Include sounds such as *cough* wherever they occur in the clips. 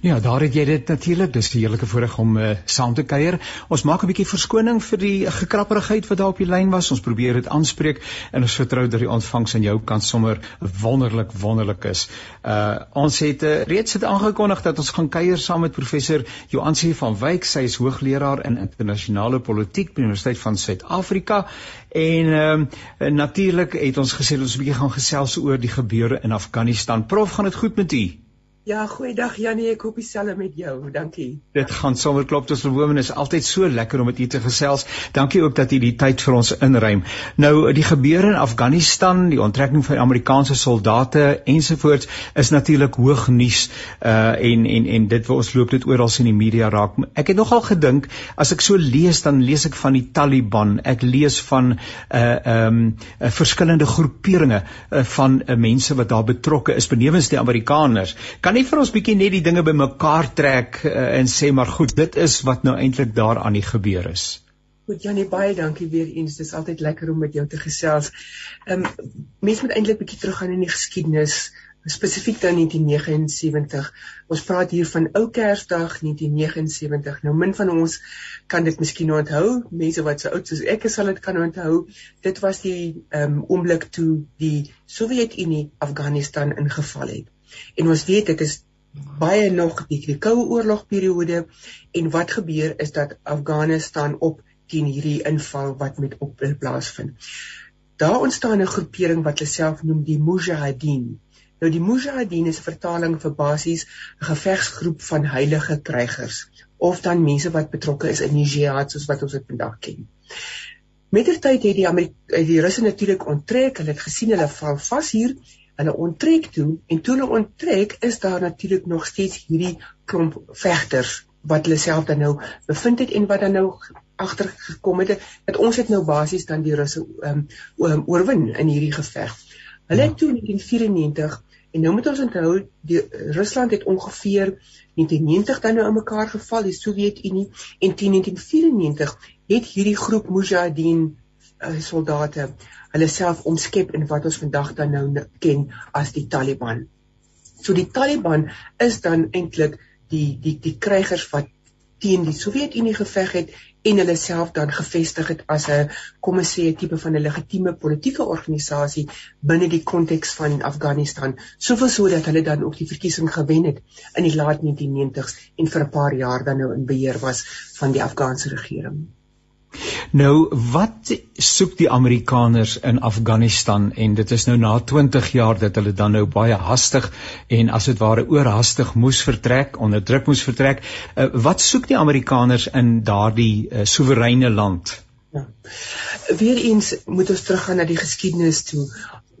Ja, daar het jy dit natuurlik. Dis 'n heerlike voorreg om uh, saam te kuier. Ons maak 'n bietjie verskoning vir die gekrapperigheid wat daar op die lyn was. Ons probeer dit aanspreek en ons vertrou dat die ontvangs aan jou kant sommer wonderlik wonderlik is. Uh ons het uh, reeds dit aangekondig dat ons gaan kuier saam met professor Joansie van Wyk. Sy is hoogleraar in internasionale politiek by die Universiteit van Suid-Afrika en ehm uh, natuurlik het ons gesê ons 'n bietjie gaan gesels oor die gebeure in Afghanistan. Prof, gaan dit goed met u? Ja, goeiedag Janie, ek hoop dieselfde met jou. Dankie. Dit gaan sommer klop tot verwoon is altyd so lekker om met u te gesels. Dankie ook dat u die tyd vir ons inruim. Nou die gebeure in Afghanistan, die onttrekking van Amerikaanse soldate ensovoorts is natuurlik hoog nuus uh en en en dit wat ons loop dit oral in die media raak. Ek het nogal gedink as ek so lees dan lees ek van die Taliban. Ek lees van uh ehm um, uh, verskillende groeperinge uh, van uh, mense wat daar betrokke is benewens die Amerikaners. Kan nie vir ons bietjie net die dinge bymekaar trek uh, en sê maar goed, dit is wat nou eintlik daar aan die gebeur is. Goed Janie, baie dankie weer eens. Dit is altyd lekker om met jou te gesels. Ehm um, mense moet eintlik bietjie teruggaan in die geskiedenis, spesifiek dan 1979. Ons praat hier van Ou Kersdag 1979. Nou min van ons kan dit miskien onthou. Mense wat so oud soos ek is, sal dit kan onthou. Dit was die ehm um, oomblik toe die Sowjetunie Afghanistan ingeval het. En ons weet dit is baie nog die, die koue oorlogperiode en wat gebeur is dat Afghanistan op teen hierdie inval wat met op plaasvind. Daar ontstaan 'n groepering wat hulle self noem die Mujahideen. Nou die Mujahideen is vertaling vir basies 'n gevegsgroep van heilige krygers of dan mense wat betrokke is in die jihad soos wat ons dit vandag ken. Mettertyd het die Amerika die Russe natuurlik onttrek, hulle het gesien hulle val vas hier hulle onttrek toe en toe hulle onttrek is daar natuurlik nog steeds hierdie klomp vegters wat hulle self dan nou bevind het en wat dan nou agtergekom het dat ons het nou basies dan die Russe um, oorwin in hierdie geveg. Hulle het ja. toe in 1994 en nou moet ons onthou die Rusland het ongeveer 1990 dan nou in mekaar geval die Sowjetunie en teen 1994 het hierdie groep Mujahideen soldate hulle self omskep in wat ons vandag dan nou ken as die Taliban. So die Taliban is dan eintlik die die die krygers wat teen die Sowjetunie geveg het en hulle self dan gevestig het as 'n kom ons sê 'n tipe van 'n legitieme politieke organisasie binne die konteks van Afghanistan. Soveel so dat hulle dan ook die verkiesing gewen het in die laat 1990s en vir 'n paar jaar dan nou in beheer was van die Afghaanse regering. Nou wat soek die Amerikaners in Afghanistan en dit is nou na 20 jaar dat hulle dan nou baie hastig en as dit ware oorhaastig moes vertrek, onder druk moes vertrek. Uh, wat soek die Amerikaners in daardie uh, soewereine land? Ja. Weereens moet ons teruggaan na die geskiedenis toe.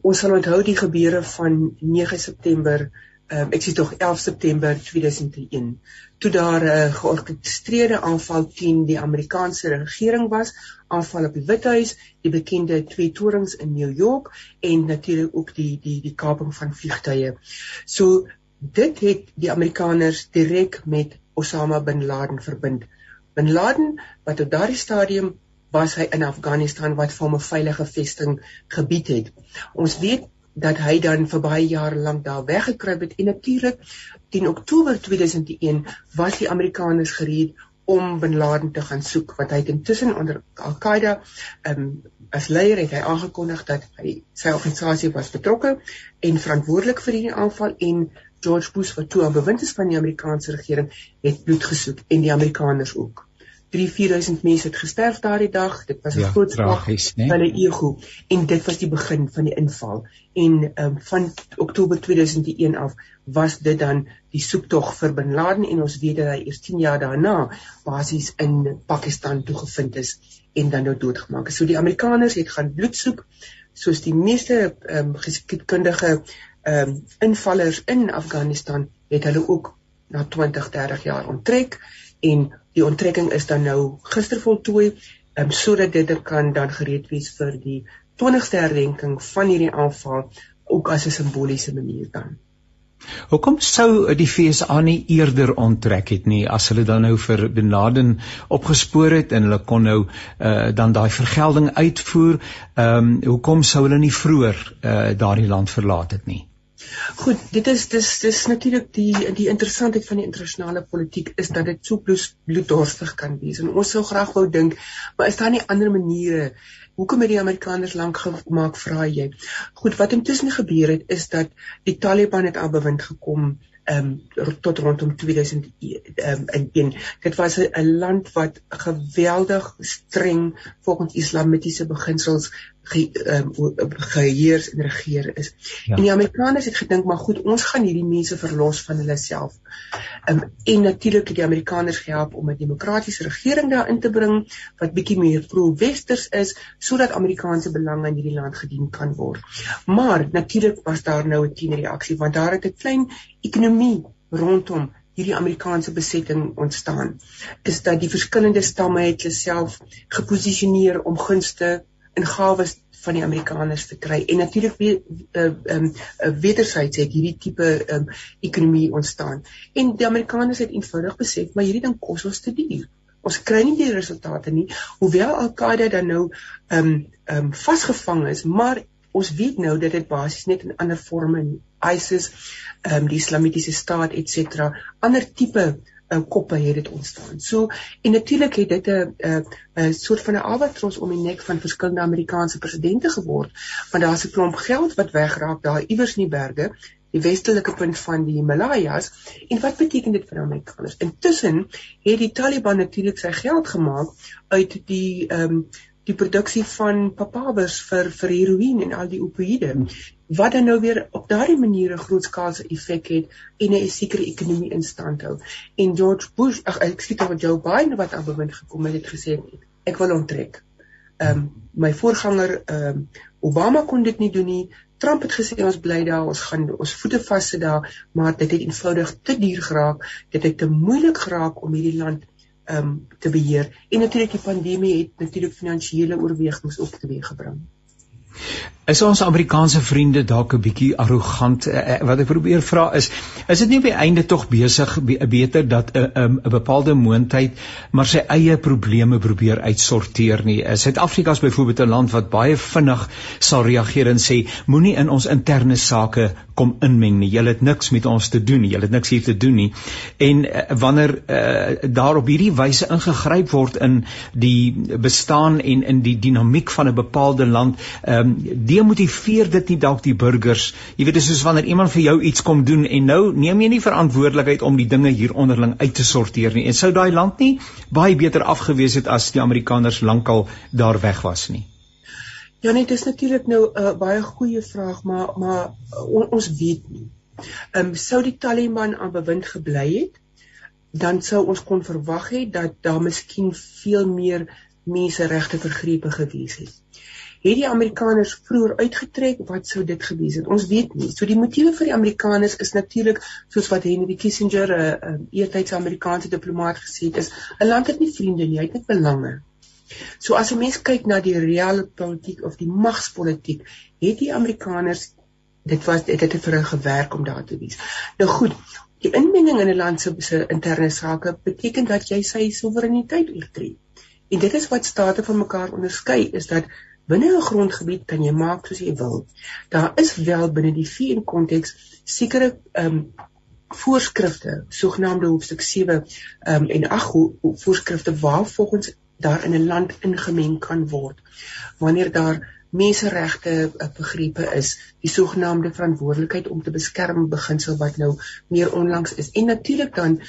Ons sal onthou die gebeure van 9 September um, ek sê tog 11 September 2001 toe daar 'n uh, georkestreerde aanval teen die Amerikaanse regering was, aanval op die Withuis, die bekende twee torings in New York en natuurlik ook die die die kaping van vliegtye. So dit het die Amerikaners direk met Osama bin Laden verbind. Bin Laden wat op daardie stadium was hy in Afghanistan wat vir hom 'n veilige vesting gebied het. Ons weet dat hy dan vir baie jare lank daar weggekruip het. En natuurlik teen Oktober 2001 was die Amerikaners gereed om Bin Laden te gaan soek wat hy intussen onder Al-Qaeda um, as leier het hy aangekondig dat hy sy organisasie was betrokke en verantwoordelik vir hierdie aanval en George Bush wat toe aan bewind is van die Amerikaanse regering het bloed gesoek en die Amerikaners ook 3-4000 mense het gesterf daardie dag. Dit was 'n ja, groot slag vir hulle ego en dit was die begin van die inval. En ehm um, van Oktober 2001 af was dit dan die soektog vir Bin Laden en ons weet dat hy eers 10 jaar daarna basies in Pakistan toegevind is en dan nou doodgemaak is. So die Amerikaners het gaan bloed soek soos die meeste ehm um, geskiedkundige ehm um, invallers in Afghanistan het hulle ook na 20, 30 jaar onttrek en die onttrekking is dan nou gister voltooi um, sodat dit kan dan gereed wees vir die 20ste herdenking van hierdie aanval ook as 'n simboliese manier dan. Hoekom sou die FSA nie eerder onttrek het nie as hulle dan nou vir Bin Laden opgespoor het en hulle kon nou uh, dan daai vergelding uitvoer? Ehm um, hoekom sou hulle nie vroeër uh, daardie land verlaat het nie? Goed, dit is dis dis natuurlik die die interessantheid van die internasionale politiek is dat dit so bloed, bloeddorstig kan wees. En ons sou graag wou dink, maar is daar nie ander maniere? Hoekom het die Amerikaners lank gemaak vra jy? Goed, wat intussen gebeur het is dat die Taliban het al bewind gekom ehm um, tot rondom 2001 um, dit was 'n land wat geweldig streng volgens islamitiese beginsels ge, um, geheers en regeer is. Ja. En die Amerikaners het gedink maar goed, ons gaan hierdie mense verlos van hulle self. Um, en natuurlik het die Amerikaners gehelp om 'n demokratiese regering daarin te bring wat bietjie meer pro-westers is sodat Amerikaanse belange in hierdie land gedien kan word. Maar natuurlik was daar nou 'n teenreaksie want daar het 'n klein ekonomie rondom hierdie Amerikaanse besetting ontstaan is dat die verskillende stamme het self geposisioneer om gunste en gawes van die Amerikaners te kry. En natuurlik weer ehm uh, um, uh, wederzijds het hierdie tipe ehm um, ekonomie ontstaan. En die Amerikaners het eenvoudig besef, maar hierdie ding kos ons te duur. Ons kry nie die resultate nie, hoewel Al-Qaeda dan nou ehm um, ehm um, vasgevang is, maar ons weet nou dat dit basies net in ander forme ISIS, ehm um, die Islamitiese staat et cetera, ander tipe uh, koppe het dit ontstaan. So en natuurlik het dit 'n 'n 'n soort van 'n albatros om die nek van verskillende Amerikaanse presidente geword, want daar's 'n klomp geld wat wegraak daar iewers in die berge die westelike punt van die Himalajas en wat beteken dit vir Amerikaners? Intussen het die Taliban natuurlik sy geld gemaak uit die ehm um, die produksie van papawers vir vir heroïne en al die opioïde wat dan nou weer op daardie manier 'n grootskaalse effek het en 'n sekere ekonomie in stand hou. En George Bush, ag ek sê dat Joe Biden wat aan bewind gekom het, het gesê ek wil onttrek. Ehm um, my voorganger ehm um, Obama kon dit nie doen nie. Trump het gesê ons bly daar, ons gaan ons voete vassit daar, maar dit het eenvoudig te duur geraak. Dit het te moeilik geraak om hierdie land ehm um, te beheer. En natuurlik die pandemie het natuurlik finansiële oorwegings op teweeggebring. Is ons Amerikaanse vriende dalk 'n bietjie arrogant? Uh, wat ek probeer vra is, is dit nie die einde tog besig be beter dat 'n uh, 'n um, bepaalde moondheid maar sy eie probleme probeer uitsorteer nie? Uh, Suid-Afrika is byvoorbeeld 'n land wat baie vinnig sal reageer en sê moenie in ons interne sake kom inmeng nie. Jy het niks met ons te doen nie. Jy het niks hier te doen nie. En uh, wanneer uh, daar op hierdie wyse ingegryp word in die bestaan en in die dinamiek van 'n bepaalde land, ehm um, demotiveer dit nie dalk die burgers? Jy weet, dit is soos wanneer iemand vir jou iets kom doen en nou neem jy nie verantwoordelikheid om die dinge hier onderling uit te sorteer nie. En sou daai land nie baie beter afgewees het as die Amerikaners lankal daar weg was nie? Ja nee, dit is natuurlik nou 'n uh, baie goeie vraag, maar maar uh, on, ons weet nie. Ehm um, sou die Taliban aan bewind gebly het, dan sou ons kon verwag het dat daar miskien veel meer menseregte vergrepe gewees het het die Amerikaners vroeër uitgetrek, wat sou dit gewees het? Ons weet nie. So die motiewe vir die Amerikaners is natuurlik soos wat Henry Kissinger, 'n uh, uh, eertydse Amerikaanse diplomaat gesê het, is 'n land het nie vriende nie, hy het net belange. So as 'n mens kyk na die reale politiek of die magspolitiek, het die Amerikaners dit was dit het vir hulle gewerk om daar te wees. Nou goed, die inmenging in 'n land se interne sake beteken dat jy sy soewereiniteit oortree. En dit is wat state van mekaar onderskei is dat binne 'n grondgebied kan jy maak soos jy wil. Daar is wel binne die VN konteks sekere ehm um, voorskrifte, sogenaamde hoofstuk 7 ehm um, en 8 voorskrifte waar volgens daar in 'n land ingemeng kan word. Wanneer daar menseregte eh, begrepe is, die sogenaamde verantwoordelikheid om te beskerm beginsel wat nou meer onlangs is. En natuurlik dan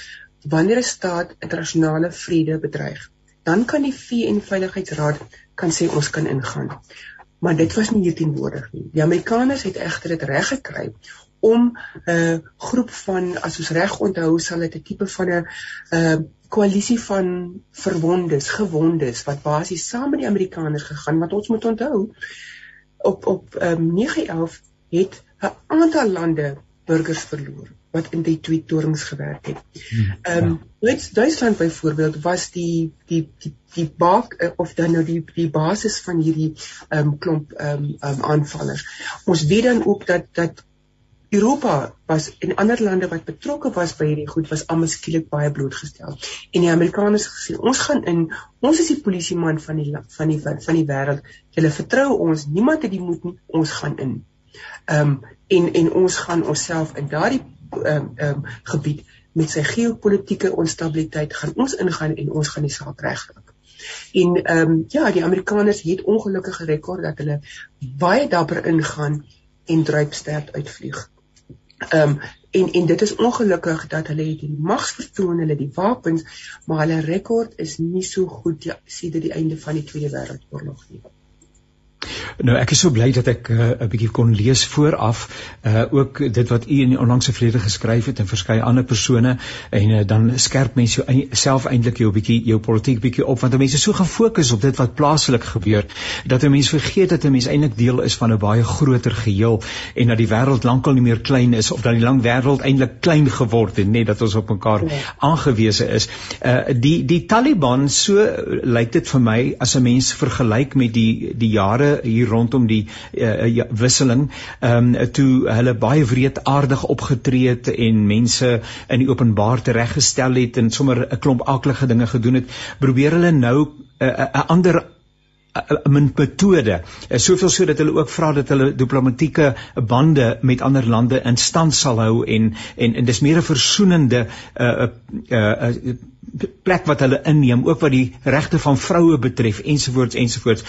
wanneer 'n staat internasionale vrede bedreig, dan kan die VN Veiligheidsraad kan sê ons kan ingaan. Maar dit was nie hier teenwoordig nie. Die Amerikaners het egter dit reg gekry om 'n uh, groep van as ons reg onthou sal dit 'n tipe van 'n uh, koalisie van verwondes, gewondes wat basies saam met die Amerikaners gegaan wat ons moet onthou op op um, 9/11 het 'n aantal lande burgers verloor wat in die twee torings gewerk het. Hmm, ehm um, ja. Duitsland byvoorbeeld was die die die die baak eh, of dan nou die die basis van hierdie ehm um, klomp ehm um, um, aanvallers. Ons weet dan ook dat dat Europa was en ander lande wat betrokke was by hierdie goed was almal skielik baie blootgestel. En die Amerikaners gesê, ons gaan in, ons is die polisie man van die van die van die wêreld. Julle vertrou ons, niemand het die moed nie, ons gaan in. Ehm um, en en ons gaan onsself in daardie ehm um, ehm um, gebied met sy geopolitiese onstabiliteit gaan ons ingaan en ons gaan die saak regkry. En ehm um, ja, die Amerikaners het ongelukkige rekord dat hulle baie dapper ingaan en druipsterd uitvlieg. Ehm um, en en dit is ongelukkig dat hulle het die magsvertoon, hulle die wapens, maar hulle rekord is nie so goed ja, dit die einde van die Tweede Wêreldoorlog nie. Nou ek is so bly dat ek 'n uh, bietjie kon lees vooraf uh ook dit wat u in die onlangse verlede geskryf het en verskeie ander persone en uh, dan skerp mense jou self eintlik jou bietjie jou politiek bietjie op want mense is so gefokus op dit wat plaaslik gebeur dat 'n mens vergeet dat 'n mens eintlik deel is van 'n baie groter geheel en dat die wêreld lankal nie meer klein is of dat die lang wêreld eintlik klein geword het net dat ons op mekaar ja. aangewese is. Uh die die Taliban so lyk dit vir my as 'n mens vergelyk met die die jare hier rondom die uh, ja, wisseling ehm um, toe hulle baie wreedaardig opgetree het en mense in die openbaar tereggestel het en sommer 'n klomp aaklige dinge gedoen het probeer hulle nou 'n uh, uh, uh, ander metode. Soveel so dat hulle ook vra dat hulle diplomatieke bande met ander lande in stand sal hou en en en dis meer 'n versoenende 'n uh, 'n uh, uh, plek wat hulle inneem ook wat die regte van vroue betref ensovoorts ensovoorts.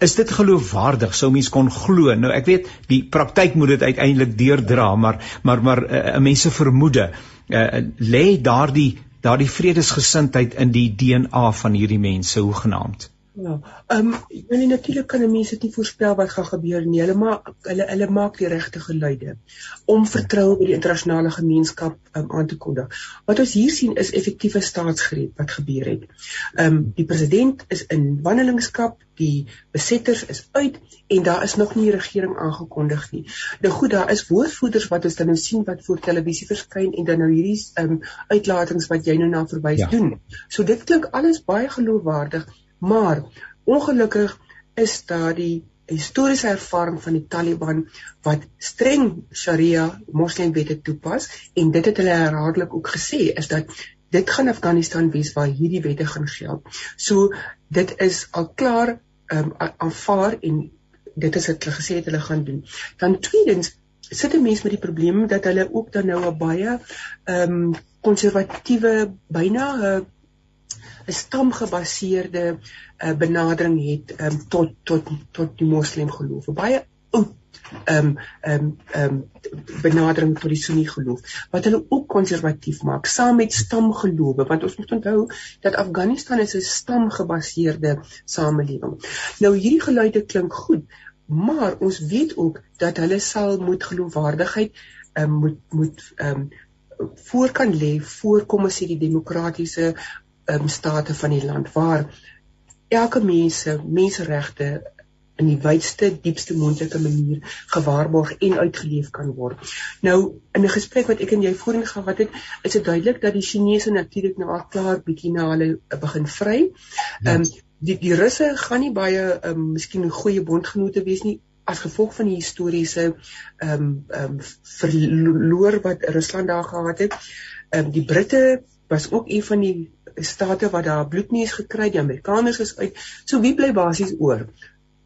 Is dit geloofwaardig? Sou mens kon glo? Nou ek weet die praktyk moet dit uiteindelik deurdra, maar maar maar 'n uh, mense vermoede uh, lê daardie daardie vredesgesindheid in die DNA van hierdie mense hoe genaamd. Ja. Ehm um, natuurlik kan mense dit nie voorspel wat gaan gebeur nie. Hulle maak hulle hulle maak die regte geluide om vertroue by die internasionale gemeenskap um, aan te kondig. Wat ons hier sien is effektiewe staatsgreep wat gebeur het. Ehm um, die president is in wandelingskap, die besetters is uit en daar is nog nie 'n regering aangekondig nie. Nou goed, daar is woordvoerders wat ons dan nou sien wat voor televisie verskyn en dan nou hierdie ehm um, uitlatings wat jy nou na verwys ja. doen. So dit klink alles baie geloofwaardig Maar ongelukkig is daar die historiese ervaring van die Taliban wat streng Sharia moslimwette toepas en dit het hulle herhaaldelik ook gesê is dat dit gaan Afghanistan wees waar hierdie wette gaan geld. So dit is al klaar um, aanvaar en dit is wat hulle gesê het hulle gaan doen. Dan tweedens sit 'n mens met die probleem dat hulle ook dan nou 'n baie ehm um, konservatiewe byna 'n uh, 'n stamgebaseerde uh, benadering het um, tot tot tot die moslim geloof. Baie oud ehm um, ehm um, ehm um, benadering tot die sunni geloof wat hulle ook konservatief maak saam met stamgelowe want ons moet onthou dat Afghanistan is 'n stamgebaseerde samelewing. Nou hierdie geluide klink goed, maar ons weet ook dat hulle sal moet geloofwaardigheid um, moet moet um, voor kan lê voor kom ons sê die demokratiese um, state van die land waar elke mens se menseregte in die wydste diepste moontlike manier gewaarborg en uitgeleef kan word. Nou in 'n gesprek wat ek en jy voorheen gehad het, is dit duidelik dat die Chinese natuurlik nou al klaar bietjie na hulle uh, begin vry. Ehm ja. um, die die Russe gaan nie baie ehm um, miskien 'n goeie bondgenote wees nie as gevolg van die historiese ehm um, ehm um, verloor wat Rusland daar gehad het. Ehm um, die Britte was ook een van die state wat daar bloedneus gekry, die Amerikaners is uit. So wie bly basies oor?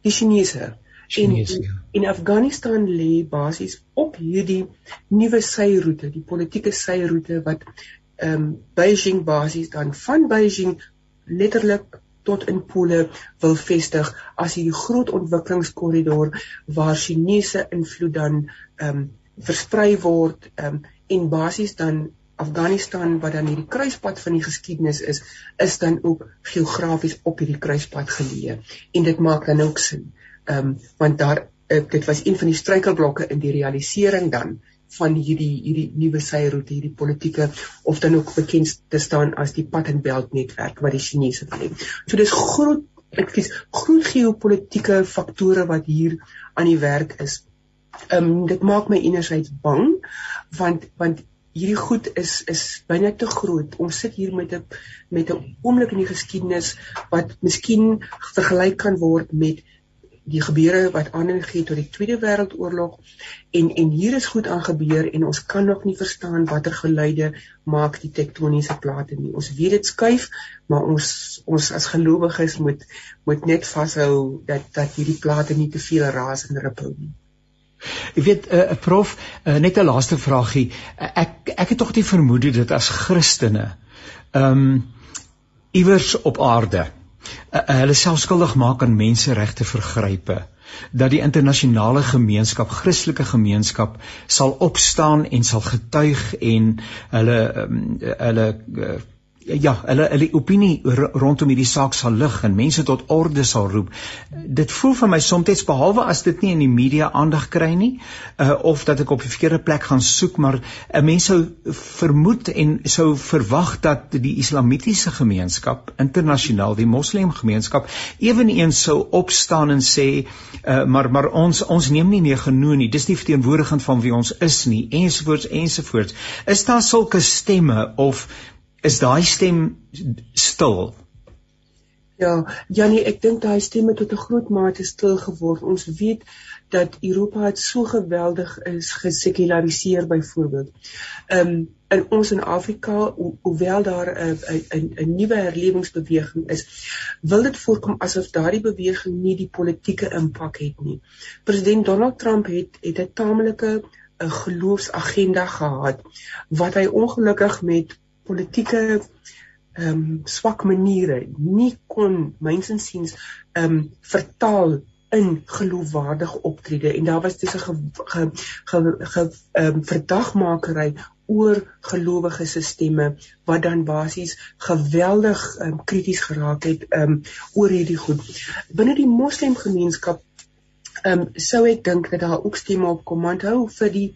Die Chinese. Chinese en, ja. en Afghanistan lê basies op hierdie nuwe syroete, die politieke syroete wat ehm um, Beijing basies dan van Beijing letterlik tot in pole wil vestig as hierdie groot ontwikkelingskorridor waar Chinese invloed dan ehm um, versprei word ehm um, en basies dan Afghanistan wat dan hierdie kruispunt van die geskiedenis is, is dan ook geografies op hierdie kruispunt geleë. En dit maak dan ook sin. Ehm um, want daar uh, dit was een van die struikelblokke in die realisering dan van hierdie hierdie nuwe syroete, hierdie politieke of dan ook bekend te staan as die Patent Belt netwerk wat die Chinese wil hê. So dis groot ek kies groot geopolitiese faktore wat hier aan die werk is. Ehm um, dit maak my enerzijds bang want want hierdie goed is is baie te groot. Ons sit hier met 'n met 'n oomblik in die geskiedenis wat miskien vergelyk kan word met die gebeure wat aanleiding gee tot die Tweede Wêreldoorlog en en hier is goed aan gebeur en ons kan nog nie verstaan watter geluide maak die tektoniese plate nie. Ons weet dit skuif, maar ons ons as gelowiges moet moet net vashou dat dat hierdie plate nie te veel raas en rippel nie. Ek weet 'n uh, prof, uh, net 'n laaste vragie. Uh, ek ek het tog die vermoede dat as Christene ehm um, iewers op aarde uh, hulle self skuldig maak aan menseregte vergrype dat die internasionale gemeenskap, Christelike gemeenskap sal opstaan en sal getuig en hulle um, hulle uh, ja, hulle hulle opinie rondom hierdie saak sal lig en mense tot orde sal roep. Dit voel vir my soms behalwe as dit nie in die media aandag kry nie, uh, of dat ek op die verkeerde plek gaan soek, maar 'n uh, mens sou vermoed en sou verwag dat die islamitiese gemeenskap, internasionaal die moslim gemeenskap, eweneens sou opstaan en sê, uh, maar maar ons ons neem nie meer genoeg nie. Dis nie verteenwoordigend van wie ons is nie, ensovoorts ensovoorts. Is daar sulke stemme of is daai stem stil. Ja, Janie, ek dink daai stemme tot 'n groot mate stil geword. Ons weet dat Europa het so geweldig is gesekulariseer byvoorbeeld. Ehm um, in ons in Afrika, ho hoewel daar 'n 'n 'n nuwe herlewingsbeweging is, wil dit voorkom asof daardie beweging nie die politieke impak het nie. President Donald Trump het het 'n taamlike 'n geloofsagenda gehad wat hy ongelukkig met politieke ehm um, swak maniere nie kon mynsinsiens ehm um, vertaal in geloofwaardige optrede en daar was dis 'n ge ge ge ehm um, verdagmakery oor gelowige sisteme wat dan basies geweldig ehm um, krities geraak het ehm um, oor hierdie goed. Binne die moslemgemeenskap ehm um, sou ek dink dat daar ook stemme opkom onthou vir die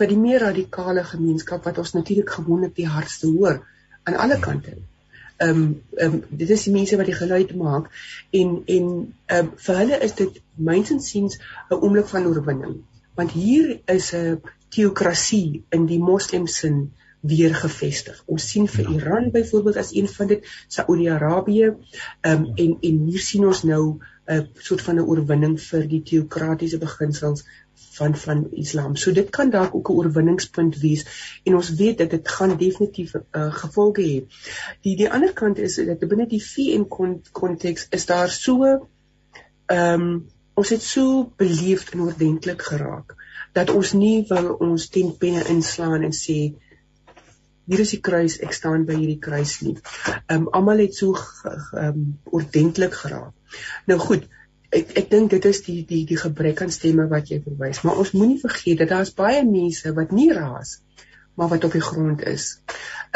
vir die meer radikale gemeenskap wat ons natuurlik gewoonlik die hardste hoor aan alle kante. Ehm um, ehm um, dit is die mense wat die geluid maak en en ehm um, vir hulle is dit mynsinsiens 'n oomblik van oorwinning want hier is 'n teokrasie in die moslimsin weer gevestig. Ons sien vir ja. Iran byvoorbeeld as een van dit, Saudi-Arabië, ehm um, en en hier sien ons nou 'n soort van 'n oorwinning vir die teokratiese beginsels van van Islam. So dit kan dalk ook 'n oorwinningspunt wees en ons weet dat dit gaan definitief uh, gevolge hê. Die die ander kant is dat binne die VN konteks is daar so ehm um, ons het so beleefd en oordentlik geraak dat ons nie wil ons ten penne inslaan en sê hier is die kruis ek staan by hierdie kruis nie. Ehm um, almal het so ehm um, oordentlik geraak. Nou goed, ek ek dink dit is die die die gebrek aan stemme wat jy verwys, maar ons moenie vergeet dat daar's baie mense wat nie raas maar wat op die grond is.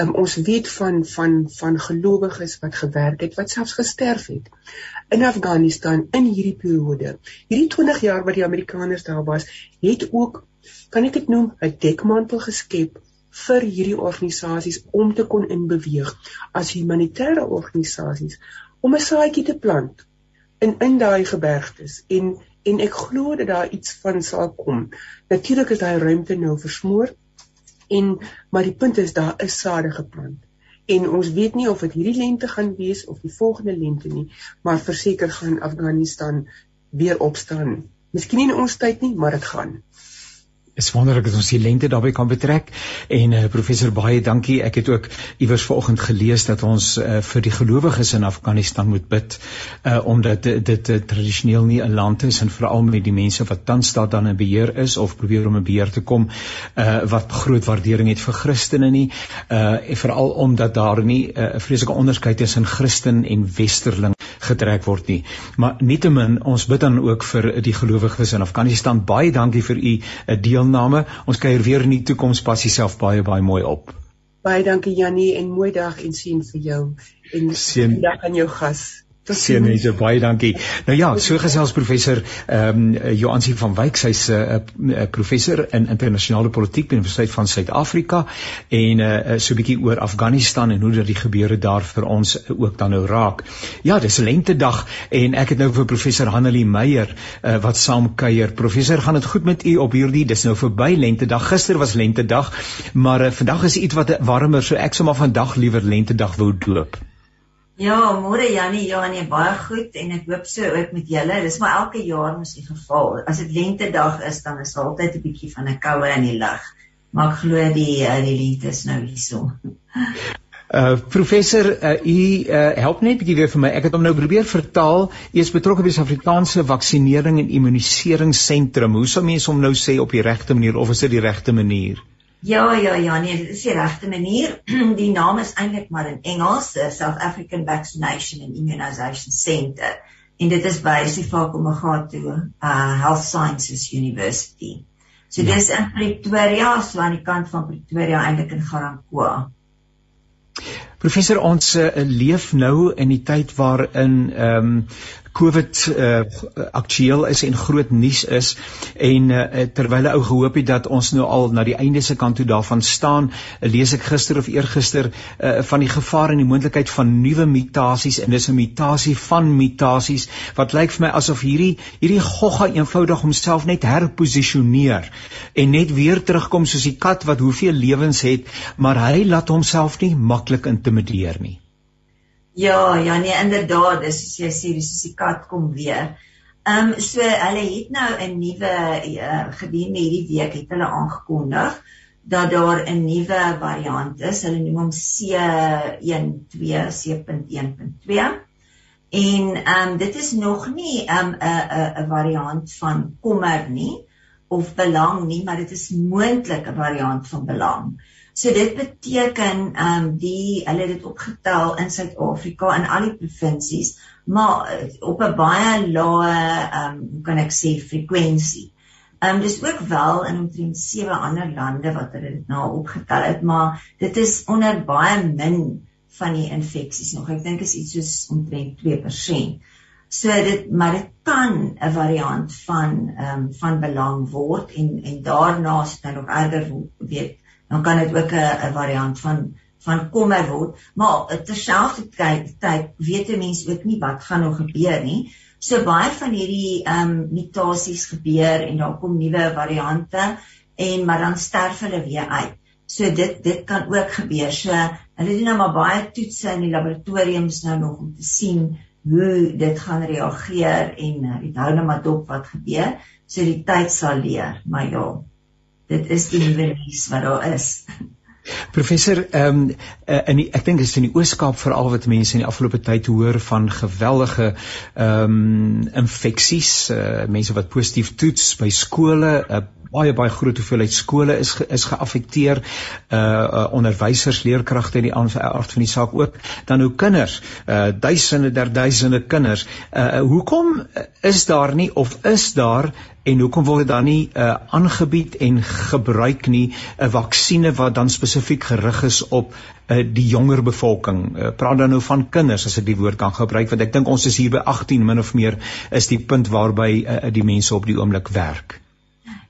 Um, ons weet van van van gelowiges wat gewerk het, wat selfs gesterf het in Afghanistan in hierdie periode. Hierdie 20 jaar wat die Amerikaners daar was, het ook kan ek dit noem 'n dekmantel geskep vir hierdie organisasies om te kon inbeweeg as humanitêre organisasies om 'n saadjie te plant in in daai gebergtes en en ek glo dat daar iets van sal kom. Natuurlik is daai ruimte nou versmoor en maar die punt is daar is sade geplant. En ons weet nie of dit hierdie lente gaan wees of die volgende lente nie, maar verseker gaan Afghanistan weer opstaan. Miskien nie in ons tyd nie, maar dit gaan is wonderlik dat ons die lente daarbey kan betrek. En uh, professor baie dankie. Ek het ook iewers vanoggend gelees dat ons uh, vir die gelowiges in Afghanistan moet bid uh, omdat dit, dit tradisioneel nie 'n land is en veral met die mense wat tans daar dan in beheer is of probeer om in beheer te kom uh, wat groot waardering het vir Christene nie. Uh, en veral omdat daar nie 'n uh, vreeslike onderskeid is in Christen en westerling getrek word nie maar nietemin ons bid dan ook vir die gelowiges in Afghanistan baie dankie vir u deel deelname. Ons kuier weer in die toekoms pas jouself baie baie mooi op. Baie dankie Jannie en mooi dag en sien vir jou en sien dag aan jou gas. Sien mense baie dankie. Nou ja, so gesels professor ehm um, Joansie van Wyk, sy's 'n uh, uh, professor in internasionale politiek by die Universiteit van Suid-Afrika en uh, so 'n bietjie oor Afghanistan en hoe dit die gebeure daar vir ons ook dan nou raak. Ja, dis lentedag en ek het nou vir professor Hanelie Meyer uh, wat saam kuier. Professor, gaan dit goed met u op hierdie? Dis nou verby lentedag. Gister was lentedag, maar uh, vandag is iets wat warmer, so ek sou maar vandag liewer lentedag wou doop. Ja, môre Jannie, ja nee, baie goed en ek hoop so ook met julle. Dis maar elke jaar mos die geval. As dit lentedag is, dan is altyd 'n bietjie van 'n koue in die lug. Maar ek glo die uh, die lente is nou hierso. *laughs* Uh professor, uh, u uh, help net bietjie weer vir my. Ek het hom nou probeer vertaal. U is betrokke by die Suid-Afrikaanse vaksinering en immuniseringsentrum. Hoe sou mense hom nou sê op die regte manier of is dit die regte manier? Ja, ja, ja, nee, dit is die regte manier. *clears throat* die naam is eintlik maar in Engels, the South African Vaccination and Immunization Centre. En dit is by Sefako-Magatu uh Health Sciences University. So ja. dis in Pretoria, so aan die kant van Pretoria eintlik in Garankuwa. Professor ons uh, leef nou in die tyd waarin ehm um, COVID uh, aktueel is en groot nuus is en uh, terwyl ou gehoop het dat ons nou al na die einde se kant toe daarvan staan, uh, lees ek gister of eergister uh, van die gevaar en die moontlikheid van nuwe mutasies en dis 'n mutasie van mutasies wat lyk vir my asof hierdie hierdie gogga eenvoudig homself net herposisioneer en net weer terugkom soos die kat wat hoeveel lewens het, maar hy laat homself nie maklik intimideer nie. Ja, ja nee inderdaad, dis soos jy sê, dis die kat kom weer. Ehm um, so hulle het nou 'n nuwe uh, gedurende hierdie week het hulle aangekondig dat daar 'n nuwe variant is. Hulle noem hom C12 C.1.2. En ehm um, dit is nog nie 'n um, 'n 'n variant van kommer nie of belang nie, maar dit is moontlik 'n variant van belang. So dit beteken ehm um, die hulle het dit opgetel in Suid-Afrika in al die provinsies, maar uh, op 'n baie lae ehm um, kan ek sê frekwensie. Ehm um, dis ook wel in omtrent sewe ander lande wat hulle dit nou opgetel het, maar dit is onder baie min van die infeksies nog. Ek dink is iets soos omtrent 2%. So dit maar dit kan 'n variant van ehm um, van belang word en en daarna is dit nou nog erger weet dan kan dit ook 'n variant van van kommer word. Maar terselfdertyd tyd weet 'n mens ook nie wat gaan nog gebeur nie. So baie van hierdie ehm um, mutasies gebeur en daar kom nuwe variante en maar dan sterf hulle weer uit. So dit dit kan ook gebeur. So hulle doen nou maar baie toetse in die laboratoriums nou nog om te sien hoe dit gaan reageer en uh, dit hou nou maar dop wat gebeur. So die tyd sal leer, maar ja dit is die nuwe nuus wat daar is. *laughs* Professor, ehm um, in die, ek dink dit is in die Oos-Kaap veral wat mense in die afgelope tyd hoor van geweldige ehm um, infeksies, uh, mense wat positief toets by skole, 'n uh, baie baie groot hoeveelheid skole is ge, is geaffekteer, uh, uh onderwysers, leerkragte en die aard van die saak ook, dan hoe kinders, uh duisende der duisende kinders. Uh hoekom is daar nie of is daar en hoekom word dit dan nie uh, aangebied en gebruik nie 'n vaksinne wat dan spesifiek gerig is op uh, die jonger bevolking? Uh, praat dan nou van kinders as ek die woord kan gebruik want ek dink ons is hier by 18 min of meer is die punt waarby uh, die mense op die oomblik werk.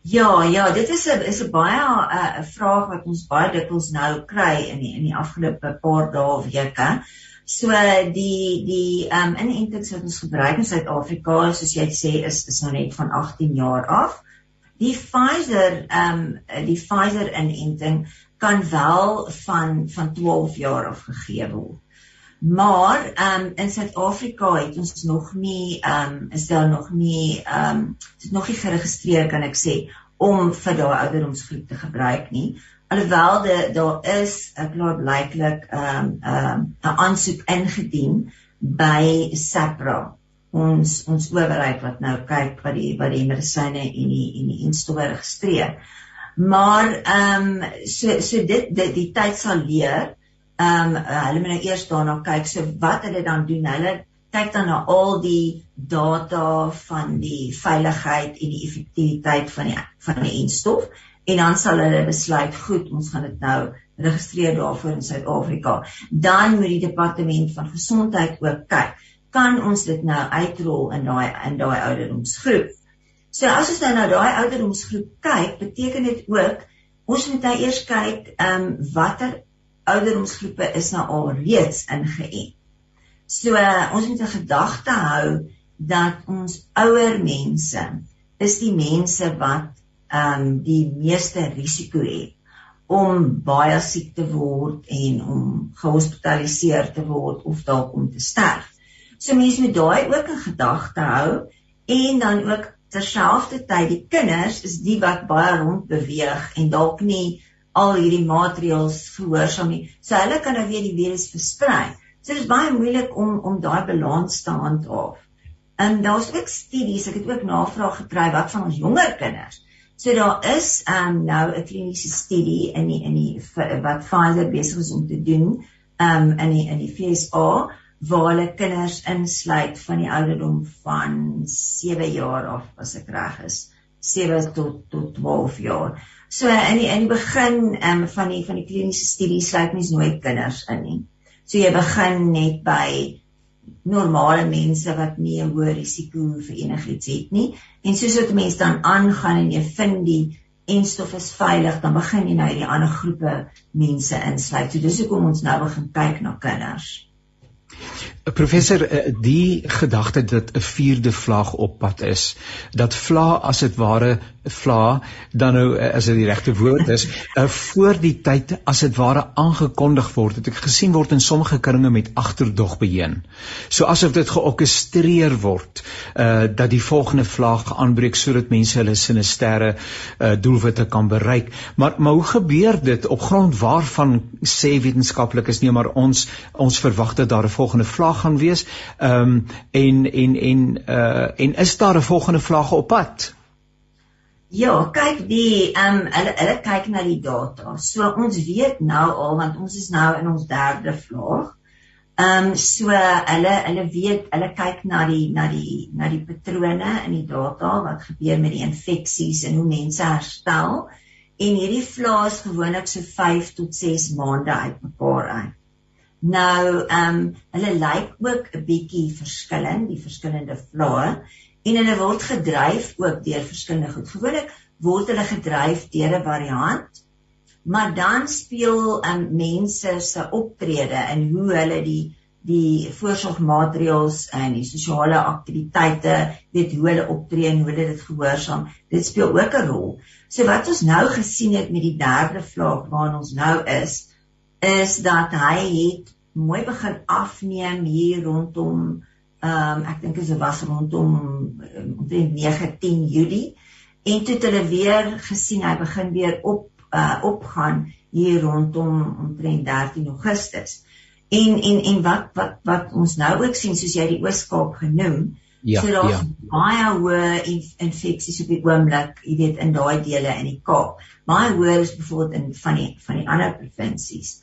Ja ja dit is 'n is 'n baie 'n uh, vraag wat ons baie dikwels nou kry in die, in die afgelope paar dae weke So die die ehm um, inentings wat ons gebruik in Suid-Afrika, soos jy sê, is is nou net van 18 jaar af. Die Pfizer ehm um, die Pfizer inenting kan wel van van 12 jaar af gegee word. Maar ehm um, in Suid-Afrika het ons nog nie ehm um, is daar nog nie ehm um, dit nog nie geregistreer kan ek sê om vir daai ouderdomsgroep te gebruik nie alhoewel de, daar is klaar blyklik ehm um, ehm um, 'n aansoek ingedien by SAPRA ons ons owerheid wat nou kyk wat die wat die medisyne en die en die instowwe registreer. Maar ehm um, so so dit dit die tyd sal leer. Ehm um, hulle moet nou eers daarna kyk so wat hulle dan doen. Hulle kyk dan na al die data van die veiligheid en die effektiwiteit van die van die instof en dan sal hulle besluit goed ons gaan dit nou registreer daarvoor in Suid-Afrika. Dan moet die departement van gesondheid ook kyk kan ons dit nou uitrol in daai in daai ouderdomsgroep? So as ons nou na daai ouderdomsgroep kyk beteken dit ook ons moet nou eers kyk ehm um, watter ouderdomsgroepe is nou al reeds ingeënt. So uh, ons moet 'n gedagte hou dat ons ouer mense is die mense wat ehm um, die meeste risiko het om baie siek te word en om gehospitaliseer te word of dalk om te sterf. So mense moet daai ook in gedagte hou en dan ook terselfdertyd die kinders is die wat baie rond beweeg en dalk nie al hierdie maatreëls gehoorsaam nie. So hulle kan nou weer die virus versprei. So dit is baie moeilik om om daai balans te handhaaf. En daar's ook studies, ek het ook navraag gekry wat van ons jonger kinders. So daar is um nou 'n kliniese studie in die in die wat Pfizer besig is om te doen um in die in die FSA waar hulle kinders insluit van die ouderdom van 7 jaar af as ek reg is 7 tot tot 12 jaar. So in die in die begin um, van die van die kliniese studie sluit mens nooit kinders in nie. So jy begin net by normale mense wat nie 'n hoë risiko vir enigiets het nie. En soos dit mense dan aangaan en jy vind die en stof is veilig, dan begin jy nou die ander groepe mense insluit. So dis hoekom ons nou begin kyk na kinders. Professor, eh, die gedagte dat 'n vierde vlaag op pad is, dat vla as dit ware vla, dan nou eh, as dit die regte woord is, uh, voor die tyd as dit ware aangekondig word, het ek gesien word in sommige kringe met agterdog beheen. So asof dit georkestreer word, uh dat die volgende vlaag aanbreek sodat mense hulle sinistere uh doelwitte kan bereik. Maar maar hoe gebeur dit op grond waarvan sê wetenskaplikes nie maar ons ons verwag dat daar 'n volgende vlaag gaan wees. Um, en en en uh en is daar 'n volgende vlaag op pad? Ja, kyk die ehm um, hulle hulle kyk na die data. So ons weet nou al want ons is nou in ons derde vlaag. Ehm um, so hulle hulle weet hulle kyk na die na die na die patrone in die data wat gebeur met die infeksies en hoe mense herstel en hierdie vlaag is gewoonlik so 5 tot 6 maande uitmekaar uit. Nou, ehm um, hulle lyk ook 'n bietjie verskillend, die verskillende vlae en hulle word gedryf ook deur verskillende goed. Gewoonlik word hulle gedryf deur 'n variant, maar dan speel um, mense se optrede en hoe hulle die die voorsorgmaatreëls en die sosiale aktiwiteite, weet hoe hulle optree en hoe hulle dit gehoorsaam, dit speel ook 'n rol. So wat ons nou gesien het met die derde vlaag waarna ons nou is, is dat hy het mooi begin afneem hier rondom ehm um, ek dink dit was rondom ehm, omtrent 9 10 Julie en toe het hulle weer gesien hy begin weer op uh, opgaan hier rondom omtrent 13 Augustus. En en en wat wat wat ons nou ook sien soos jy die Oos-Kaap genoem, ja, so daar's ja. baie hoë inf infeksies op die oomblik, jy weet in daai dele in die Kaap. Baie hoër is byvoorbeeld in van die van die ander provinsies.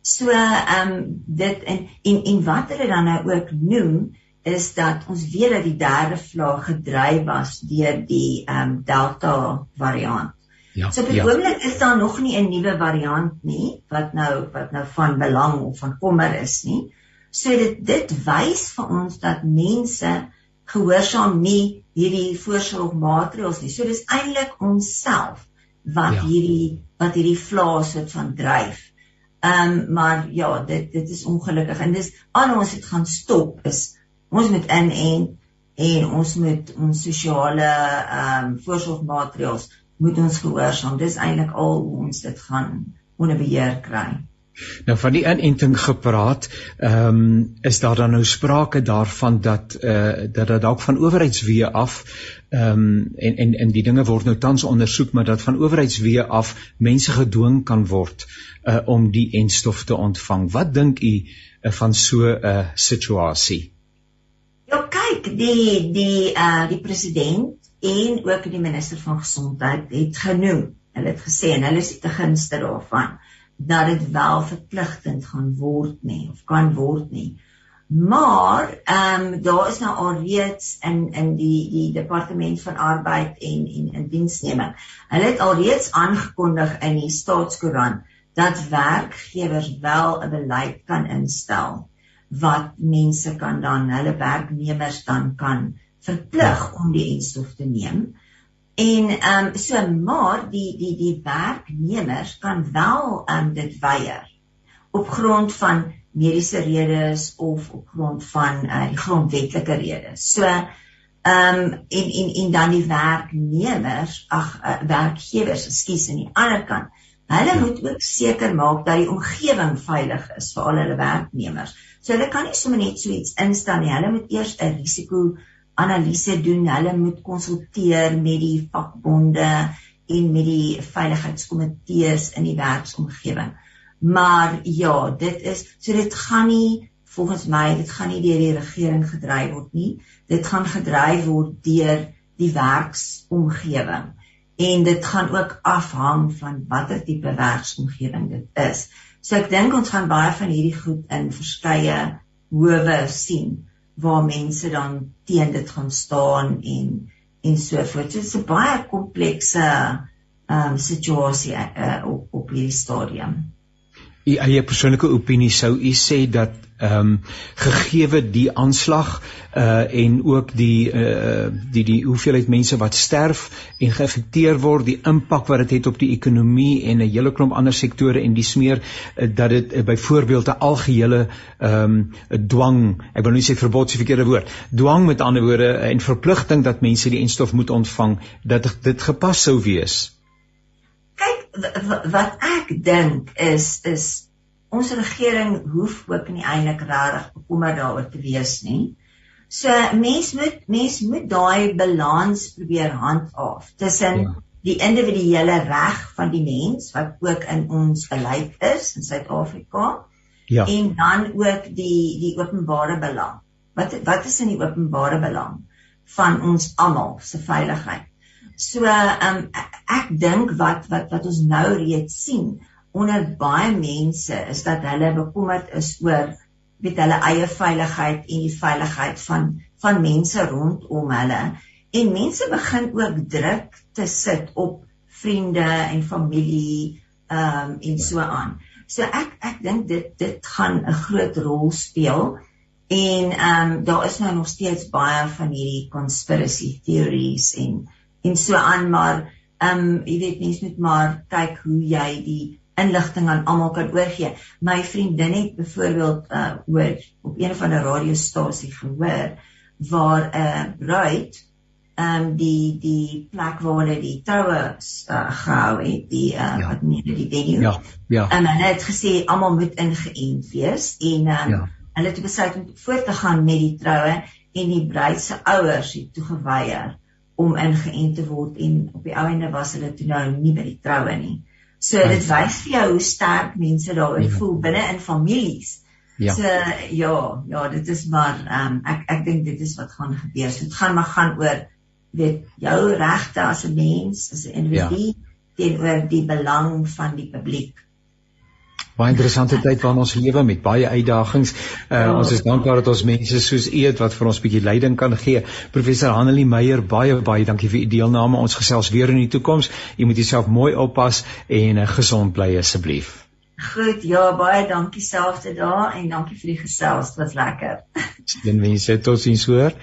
So ehm um, dit en en en wat hulle dan nou ook noem is dat ons weet dat die derde vlaag gedryf was deur die ehm um, Delta variant. Ja. So ja. persoonlik is daar nog nie 'n nuwe variant nie wat nou wat nou van belang of van kommer is nie. So dit dit wys vir ons dat mense gehoorsaam nie hierdie voorsorgmaatreëls nie. So dis eintlik onsself wat ja. hierdie wat hierdie vlaag soort van dryf. Ehm um, maar ja, dit dit is ongelukkig en dis al ons het gaan stop is ons moet in en en ons moet ons sosiale ehm um, voorsorgmaatreëls moet ons gehoorsaam. Dis eintlik al ons dit gaan onder beheer kry. Nou van die inenting gepraat, ehm um, is daar dan nou sprake daarvan dat eh uh, dat dit dalk van owerheidswee af ehm um, en en en die dinge word nou tans ondersoek maar dat van owerheidswee af mense gedwing kan word uh, om die enstof te ontvang. Wat dink u uh, van so 'n uh, situasie? Ja, kyk, die die uh die president en ook die minister van gesondheid het genoem. Hulle het gesê en hulle is te gunste daarvan dat dit wel verpligtend gaan word nie of kan word nie. Maar ehm um, daar is nou al reeds in in die die departement van arbeid en en in diensneming. Hulle het al reeds aangekondig in die staatskoerant dat werkgewers wel 'n beleid kan instel wat mense kan dan hulle werknemers dan kan verplig om die enstof te neem. En ehm um, so maar die die die werknemers kan wel ehm um, dit weier op grond van mediese redes of op grond van uh, die grondwetlike redes. So ehm um, en en en dan die werknemers, ag uh, werkgewers, ekskuus aan die ander kant Hulle ja. moet ook seker maak dat die omgewing veilig is vir al hulle werknemers. So hulle kan nie sommer net so iets instaan nie. Hulle moet eers 'n risiko analise doen. Hulle moet konsulteer met die vakbonde en met die veiligheidskomitees in die werksomgewing. Maar ja, dit is so dit gaan nie volgens my dit gaan nie deur die regering gedryf word nie. Dit gaan gedryf word deur die werksomgewing. En dit gaan ook afhang van watter tipe werksomgewing dit is. So ek dink ons gaan baie van hierdie goed in verskeie howe sien waar mense dan teen dit gaan staan en en so voort. Dit is 'n baie komplekse ehm um, situasie uh, op op hierdie stadium. U eie persoonlike opinie sou u sê dat ehm um, gegeewe die aanslag uh en ook die uh die die hoeveelheid mense wat sterf en geaffekteer word, die impak wat dit het op die ekonomie en 'n hele klomp ander sektore en die smeer uh, dat dit uh, byvoorbeeld 'n algehele ehm um, dwang, ek wil nie sê verbod is die verkeerde woord, dwang met ander woorde en verpligting dat mense die enstof moet ontvang, dat dit gepas sou wees wat ek dink is is ons regering hoef ook nie eintlik regtig bekommerd daaroor te wees nie. So mens moet mens moet daai balans probeer handhaaf tussen ja. die individuele reg van die mens wat ook in ons beleid is in Suid-Afrika ja. en dan ook die die openbare belang. Wat wat is in die openbare belang van ons almal se veiligheid? So um, ek dink wat wat wat ons nou reeds sien onder baie mense is dat hulle bekommerd is oor weet hulle eie veiligheid en die veiligheid van van mense rondom hulle en mense begin ook druk te sit op vriende en familie um, en so aan. So ek ek dink dit dit gaan 'n groot rol speel en um, daar is nou nog steeds baie van hierdie conspiracy theories en en so aan maar ehm um, jy weet mens moet maar kyk hoe jy die inligting aan almal kan oorgee. My vriendin het byvoorbeeld uh hoor op een van 'n radiostasie gehoor waar 'n uh, bruid ehm um, die die plek waar hulle die troue uh, gehou het, die uh, ja. wat meer die venue. Ja. Ja. En hulle het gesê almal moet ingeënt wees en ehm um, ja. hulle het besluit om voort te gaan met die troue en die bruid se ouers het toegeweier om ingeënt te word en op die einde was hulle toe nou nie by die troue nie. So dit wys vir jou hoe sterk mense daaroor ja. voel binne in families. Ja. So ja, ja, dit is maar ehm um, ek ek dink dit is wat gaan gebeur. So, dit gaan maar gaan oor weet jou regte as 'n mens, as 'n individu ja. teenoor die belang van die publiek baie interessante tyd waarin ons lewe met baie uitdagings. Uh, oh. Ons is dankbaar dat ons mense soos u het wat vir ons bietjie leiding kan gee. Professor Hanelie Meyer, baie baie dankie vir u deelname. Ons gesels weer in die toekoms. U moet jouself mooi oppas en uh, gesond bly asseblief. Goed, ja, baie dankie selfde daar en dankie vir die gesels, dit was lekker. Sien mense tot sins hoor.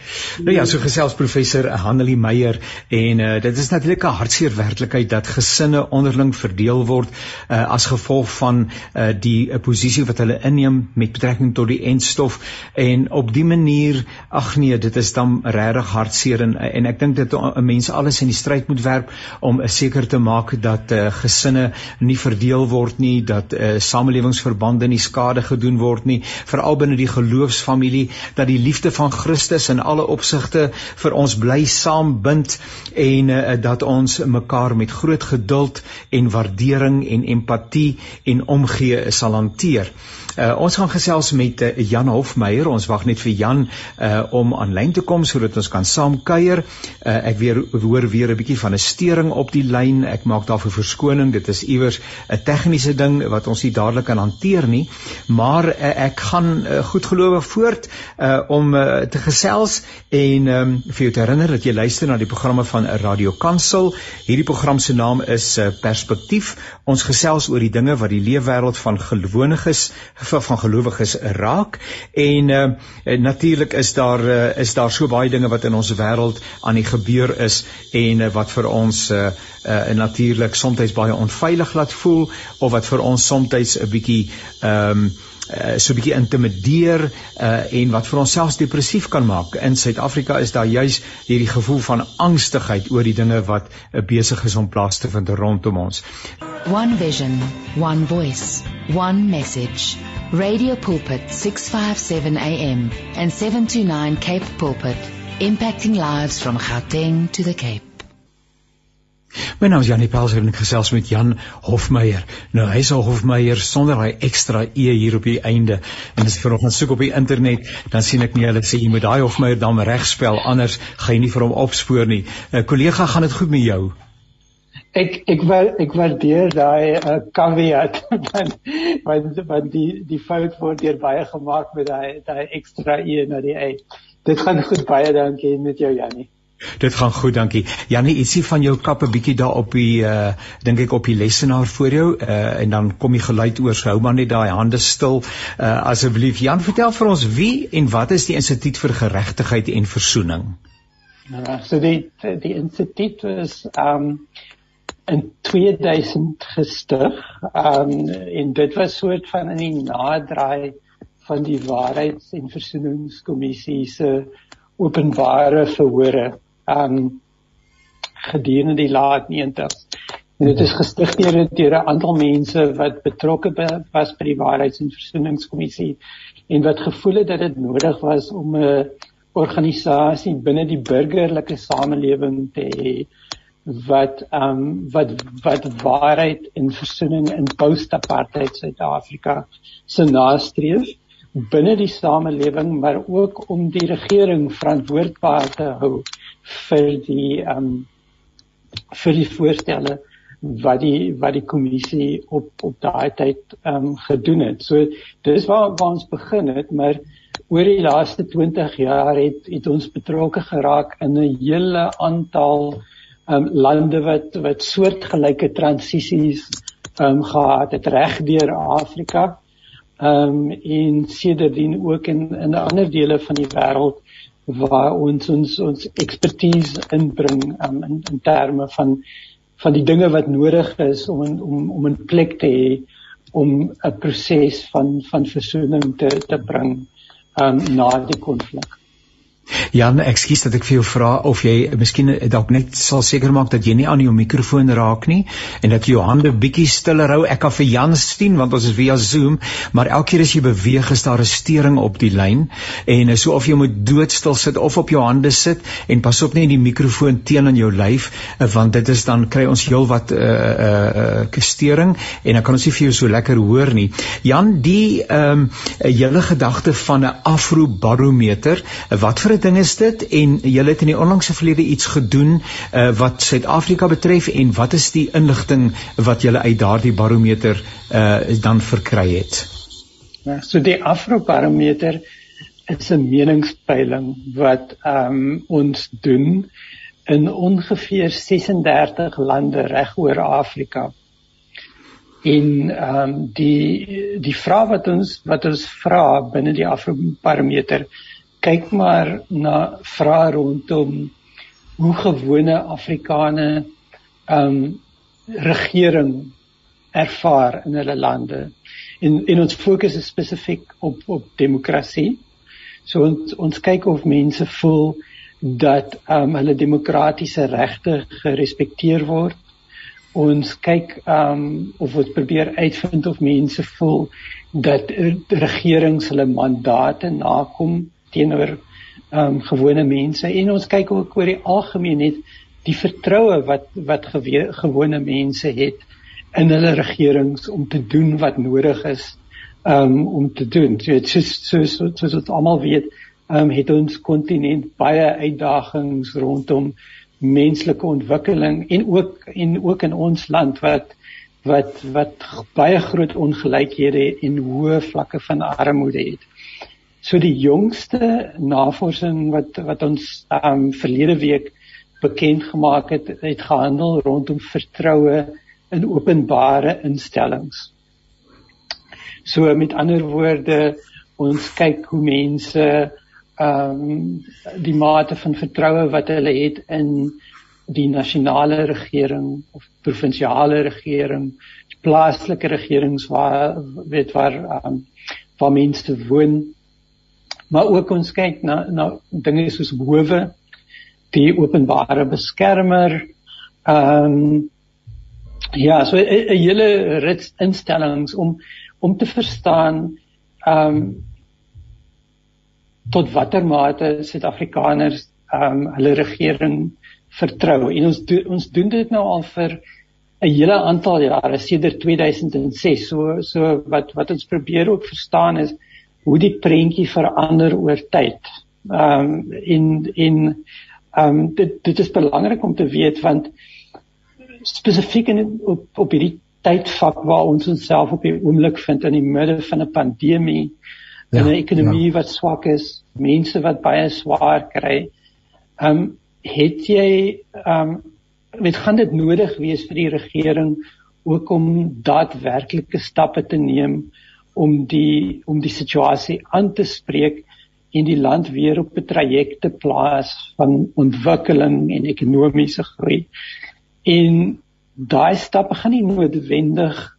Nou ja, so gesels professor Hanelie Meyer en uh, dit is natuurlik 'n hartseer werklikheid dat gesinne onderling verdeel word uh, as gevolg van uh, die uh, posisie wat hulle inneem met betrekking tot die enstof en op die manier ag nee, dit is dan regtig hartseer en, en ek dink dit 'n mens alles in die stryd moet werp om seker te maak dat uh, gesinne nie verdeel word nie, dat uh, uh, samelewingsverbande nie skade gedoen word nie, veral binne die geloofsfamilie dat die liefde van Christus in alle opsigte vir ons bly saambind en uh, dat ons mekaar met groot geduld en waardering en empatie en omgee sal hanteer. Uh, ons gaan gesels met uh, Jan Hofmeyer. Ons wag net vir Jan uh, om aanlyn te kom sodat ons kan saam kuier. Uh, ek weer hoor weer 'n bietjie van 'n stering op die lyn. Ek maak daarvoor verskoning. Dit is iewers 'n tegniese ding wat ons nie dadelik kan hanteer nie. Maar uh, ek gaan uh, goedgelowig voort uh, om uh, te gesels en um, vir jou te herinner dat jy luister na die programme van Radio Kansel. Hierdie program se naam is uh, Perspektief. Ons gesels oor die dinge wat die leefwêreld van gelowiges van gelowiges raak en uh, natuurlik is daar uh, is daar so baie dinge wat in ons wêreld aan die gebeur is en uh, wat vir ons uh, uh, natuurlik soms baie onveilig laat voel of wat vir ons soms 'n bietjie ehm um, Uh, so 'n bietjie intimideer uh, en wat vir ons selfs depressief kan maak. In Suid-Afrika is daar juis hierdie gevoel van angstigheid oor die dinge wat uh, besig is om plaas te vind rondom ons. One vision, one voice, one message. Radio Pulpit 657 AM and 729 Cape Pulpit, impacting lives from Gauteng to the Cape. My naam is Janie Pelser en ek gesels met Jan Hofmeyer. Nou hy's al Hofmeyer sonder hy ekstra e hier op die einde. En as ek vanoggend soek op die internet, dan sien ek nie hulle sê jy moet daai Hofmeyer dan regspel anders gaan jy nie vir hom opspoor nie. 'n uh, Kollega, gaan dit goed met jou? Ek ek wil ek waardeer daai uh, caveat *laughs* want want want die die fout word deur baie gemaak met daai daai ekstra e na die e. Dit gaan goed baie dankie met jou Janie. Dit gaan goed, dankie. Janie, ietsie van jou kap 'n bietjie daar op die uh dink ek op die lesenaar voor jou uh en dan kom jy geluid oor. Hou maar net daai hande stil. Uh asseblief Jan, vertel vir ons wie en wat is die Instituut vir Geregtigheid en Versoening? Ja, so die die instituut is um in 2000 gestig. Um en dit was soort van in die naderdraai van die Waarheids- en Versoeningskommissie se openbare verhore um gedurende die laat 90s. En dit is gestig deur deur 'n aantal mense wat betrokke was by die Waarheids- en Versoeningskommissie en wat gevoel het dat dit nodig was om 'n organisasie binne die burgerlike samelewing te hê wat um wat wat waarheid en versoening in post-apartheid Suid-Afrika se nastreef binne die samelewing maar ook om die regering verantwoordbaar te hou vir die ehm um, vir die voorstelle wat die wat die kommissie op op daai tyd ehm um, gedoen het. So dis waar, waar ons begin het, maar oor die laaste 20 jaar het het ons betrokke geraak in 'n hele aantal ehm um, lande wat wat soortgelyke transisies ehm um, gehad het reg deur Afrika. Ehm um, en sedertdien ook in in ander dele van die wêreld waar ons ons ons ekspertise inbring um, in in terme van van die dinge wat nodig is om in, om om 'n plek te hê om 'n proses van van versoening te te bring um, na die konflik. Jan, ekskuus dat ek vir jou vra of jy miskien dalk net sal seker maak dat jy nie aan jou mikrofoon raak nie en dat jou hande bietjie stiller hou. Ek kan vir Jan sien want ons is via Zoom, maar elke keer as jy beweeg is daar 'n stering op die lyn en so of jy moet doodstil sit of op jou hande sit en pas op net die mikrofoon teen aan jou lyf want dit is dan kry ons heelwat 'n uh, eh, 'n uh, eh, stering en dan kan ons nie vir jou so lekker hoor nie. Jan, die ehm um, hele gedagte van 'n afrobarometer, wat vir ding is dit en julle het in die onlangse verlede iets gedoen uh, wat Suid-Afrika betref en wat is die inligting wat julle uit daardie barometer uh, dan verkry het? Ja, so die Afrobarometer is 'n meningspeiling wat um, ons doen in ongeveer 36 lande reg oor Afrika. En ehm um, die die vraag wat ons wat ons vra binne die Afrobarometer kyk maar na vrae rondom hoe gewone Afrikane ehm um, regering ervaar in hulle lande. En en ons fokus is spesifiek op op demokrasie. So ons ons kyk of mense voel dat ehm um, hulle demokratiese regte gerespekteer word. Ons kyk ehm um, of ons probeer uitvind of mense voel dat regerings hulle mandate nakom teenoor ehm um, gewone mense en ons kyk ook oor die algemeen net die vertroue wat wat gewe, gewone mense het in hulle regerings om te doen wat nodig is um, om te doen. So dit is so so so so almal weet, ehm um, het ons kontinent baie uitdagings rondom menslike ontwikkeling en ook en ook in ons land wat wat wat baie groot ongelykhede en hoë vlakke van armoede het. So die jongste navorsing wat wat ons um verlede week bekend gemaak het, het gehandel rondom vertroue in openbare instellings. So met ander woorde, ons kyk hoe mense um die mate van vertroue wat hulle het in die nasionale regering of provinsiale regering, plaaslike regerings waar weet waar um waar mense woon maar ook ons kyk na na dinge soos howe die openbare beskermer ehm um, Ja, so 'n hele rits instellings om om te verstaan ehm um, tot watter mate Suid-Afrikaners ehm um, hulle regering vertrou. En ons do, ons doen dit nou al vir 'n hele aantal jare sedert 2006. So so wat wat ons probeer ook verstaan is hoe die prentjie verander oor tyd. Ehm um, in in ehm um, dit dit is belangrik om te weet want spesifiek in op op hierdie tydvak waar ons onsself op die oomblik vind in die midde van 'n pandemie, ja, 'n ekonomie ja. wat swak is, mense wat baie swaar kry. Ehm um, het jy ehm um, met gaan dit nodig wees vir die regering ook om daadwerklike stappe te neem om die om die situasie aan te spreek en die land weer op 'n traject te plaas van ontwikkeling en ekonomiese groei. En daai stappe gaan nie noodwendig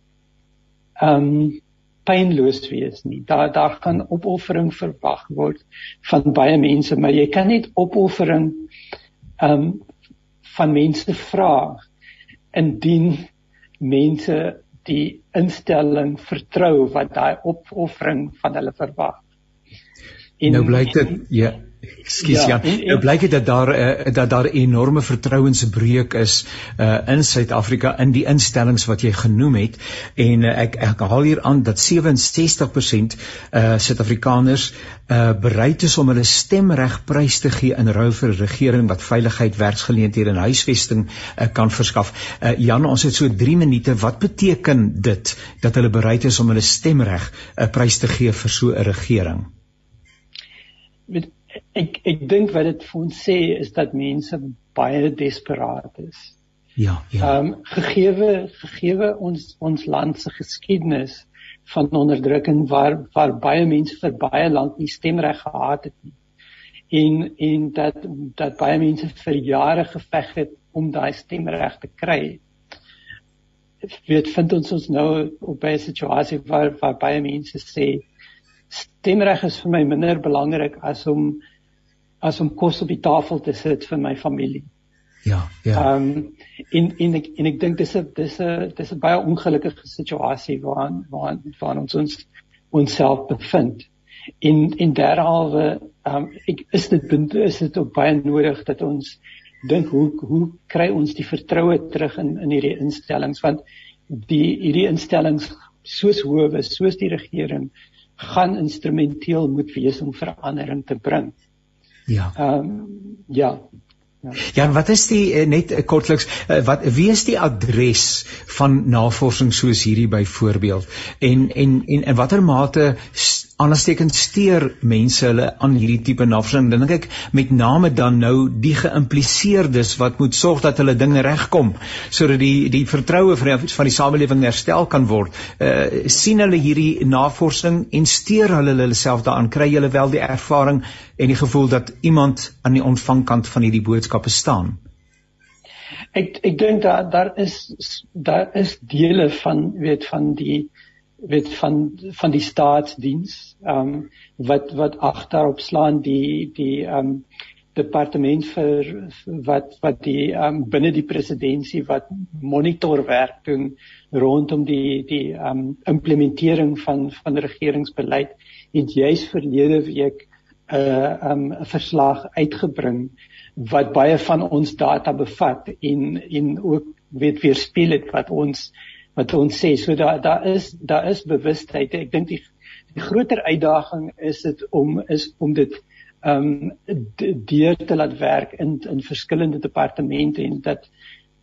ehm um, pynloos wees nie. Daar daar kan opoffering verwag word van baie mense, maar jy kan net opoffering ehm um, van mense vra indien mense die instelling vertrou wat daai opoffering van hulle verwag. En nou blyk dit ja Ekskuus ja, ja. nou blyk dit dat daar uh, dat daar 'n enorme vertrouensbreuk is uh, in Suid-Afrika in die instellings wat jy genoem het en uh, ek ek haal hier aan dat 67% uh, Suid-Afrikaners uh, bereid is om hulle stemreg prys te gee in ruil vir 'n regering wat veiligheid, werksgeleenthede en huisvesting uh, kan verskaf. Uh, Jan, ons het so 3 minute. Wat beteken dit dat hulle bereid is om hulle stemreg 'n uh, prys te gee vir so 'n regering? Met ek ek dink wat dit vir ons sê is dat mense baie desperaat is. Ja, ja. Ehm um, gegeewe gegeewe ons ons land se geskiedenis van onderdrukking waar waar baie mense vir baie lank nie stemreg gehad het nie. En en dat dat baie mense vir jare geveg het om daai stemreg te kry. Dit vind ons ons nou op 'n situasie waar waar baie mense sê stemreg is vir my minder belangrik as om as om kos op die tafel te sit vir my familie. Ja, ja. Ehm um, en en ek en ek dink dis 'n dis 'n dis 'n baie ongelukkige situasie waarin waarin waarin ons ons onsself bevind. En en derhalwe ehm um, ek is dit is dit ook baie nodig dat ons dink hoe hoe kry ons die vertroue terug in in hierdie instellings want die hierdie instellings soos howe soos die regering gaan instrumenteel moet wees om verandering te bring. Ja. Ehm um, ja. Ja. ja, wat is die eh, net eh, kortliks eh, wat wie is die adres van navorsing soos hierdie byvoorbeeld en en en in watter mate anderstekend steur mense hulle aan hierdie tipe navorsing dan dink ek met name dan nou die geïmpliseerdes wat moet sorg dat hulle dinge regkom sodat die die vertroue van die, van die samelewing herstel kan word. Uh, sien hulle hierdie navorsing en steur hulle hulle self daaraan? Kry hulle wel die ervaring en die gevoel dat iemand aan die ontvangkant van hierdie boodskappe staan? Ek ek dink daar daar is daar is dele van weet van die weet van van die staatsdiens ehm um, wat wat agterop slaan die die ehm um, departement vir wat wat die ehm um, binne die presidentskap wat monitorwerk doen rondom die die ehm um, implementering van van regeringsbeleid het juis verlede week 'n uh, ehm um, verslag uitgebring wat baie van ons data bevat en en ook weet weerspieël wat ons wat ons sê so daar daar is daar is bewustheid. Ek dink die die groter uitdaging is dit om is om dit ehm um, deur te laat werk in in verskillende departemente en dat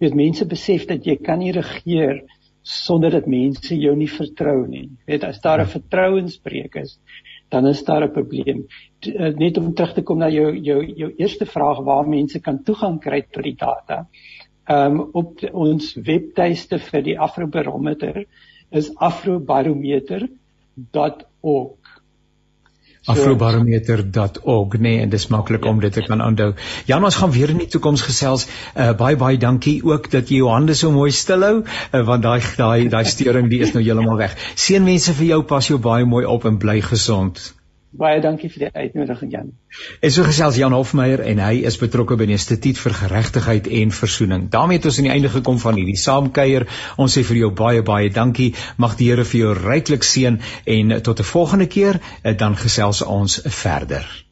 weet mense besef dat jy kan nie regeer sonder dat mense jou nie vertrou nie. Weet as daar 'n vertrouensbreuk is dan is daar 'n probleem. Eh, net om terug te kom na jou jou jou eerste vraag waar mense kan toegang kry tot die data um, op ons webtuiste vir die Afrobarometer is afrobarometer.org. So, afrobarometer.org nee en dis maklik ja. om dit te kan onthou. Jan ons gaan weer in die toekoms gesels. Uh, baie baie dankie ook dat jy jou hande so mooi stil hou uh, want daai daai daai steuring die is nou heeltemal weg. Seënwense vir jou pas jou baie mooi op en bly gesond. Baie dankie vir die uitnodiging Jan. En so gesels Jan Hofmeyer en hy is betrokke by die Instituut vir Geregtigheid en Versoening. daarmee het ons aan die einde gekom van hierdie saamkuier. Ons sê vir jou baie baie dankie. Mag die Here vir jou ryklik seën en tot 'n volgende keer, eh, dan gesels ons verder.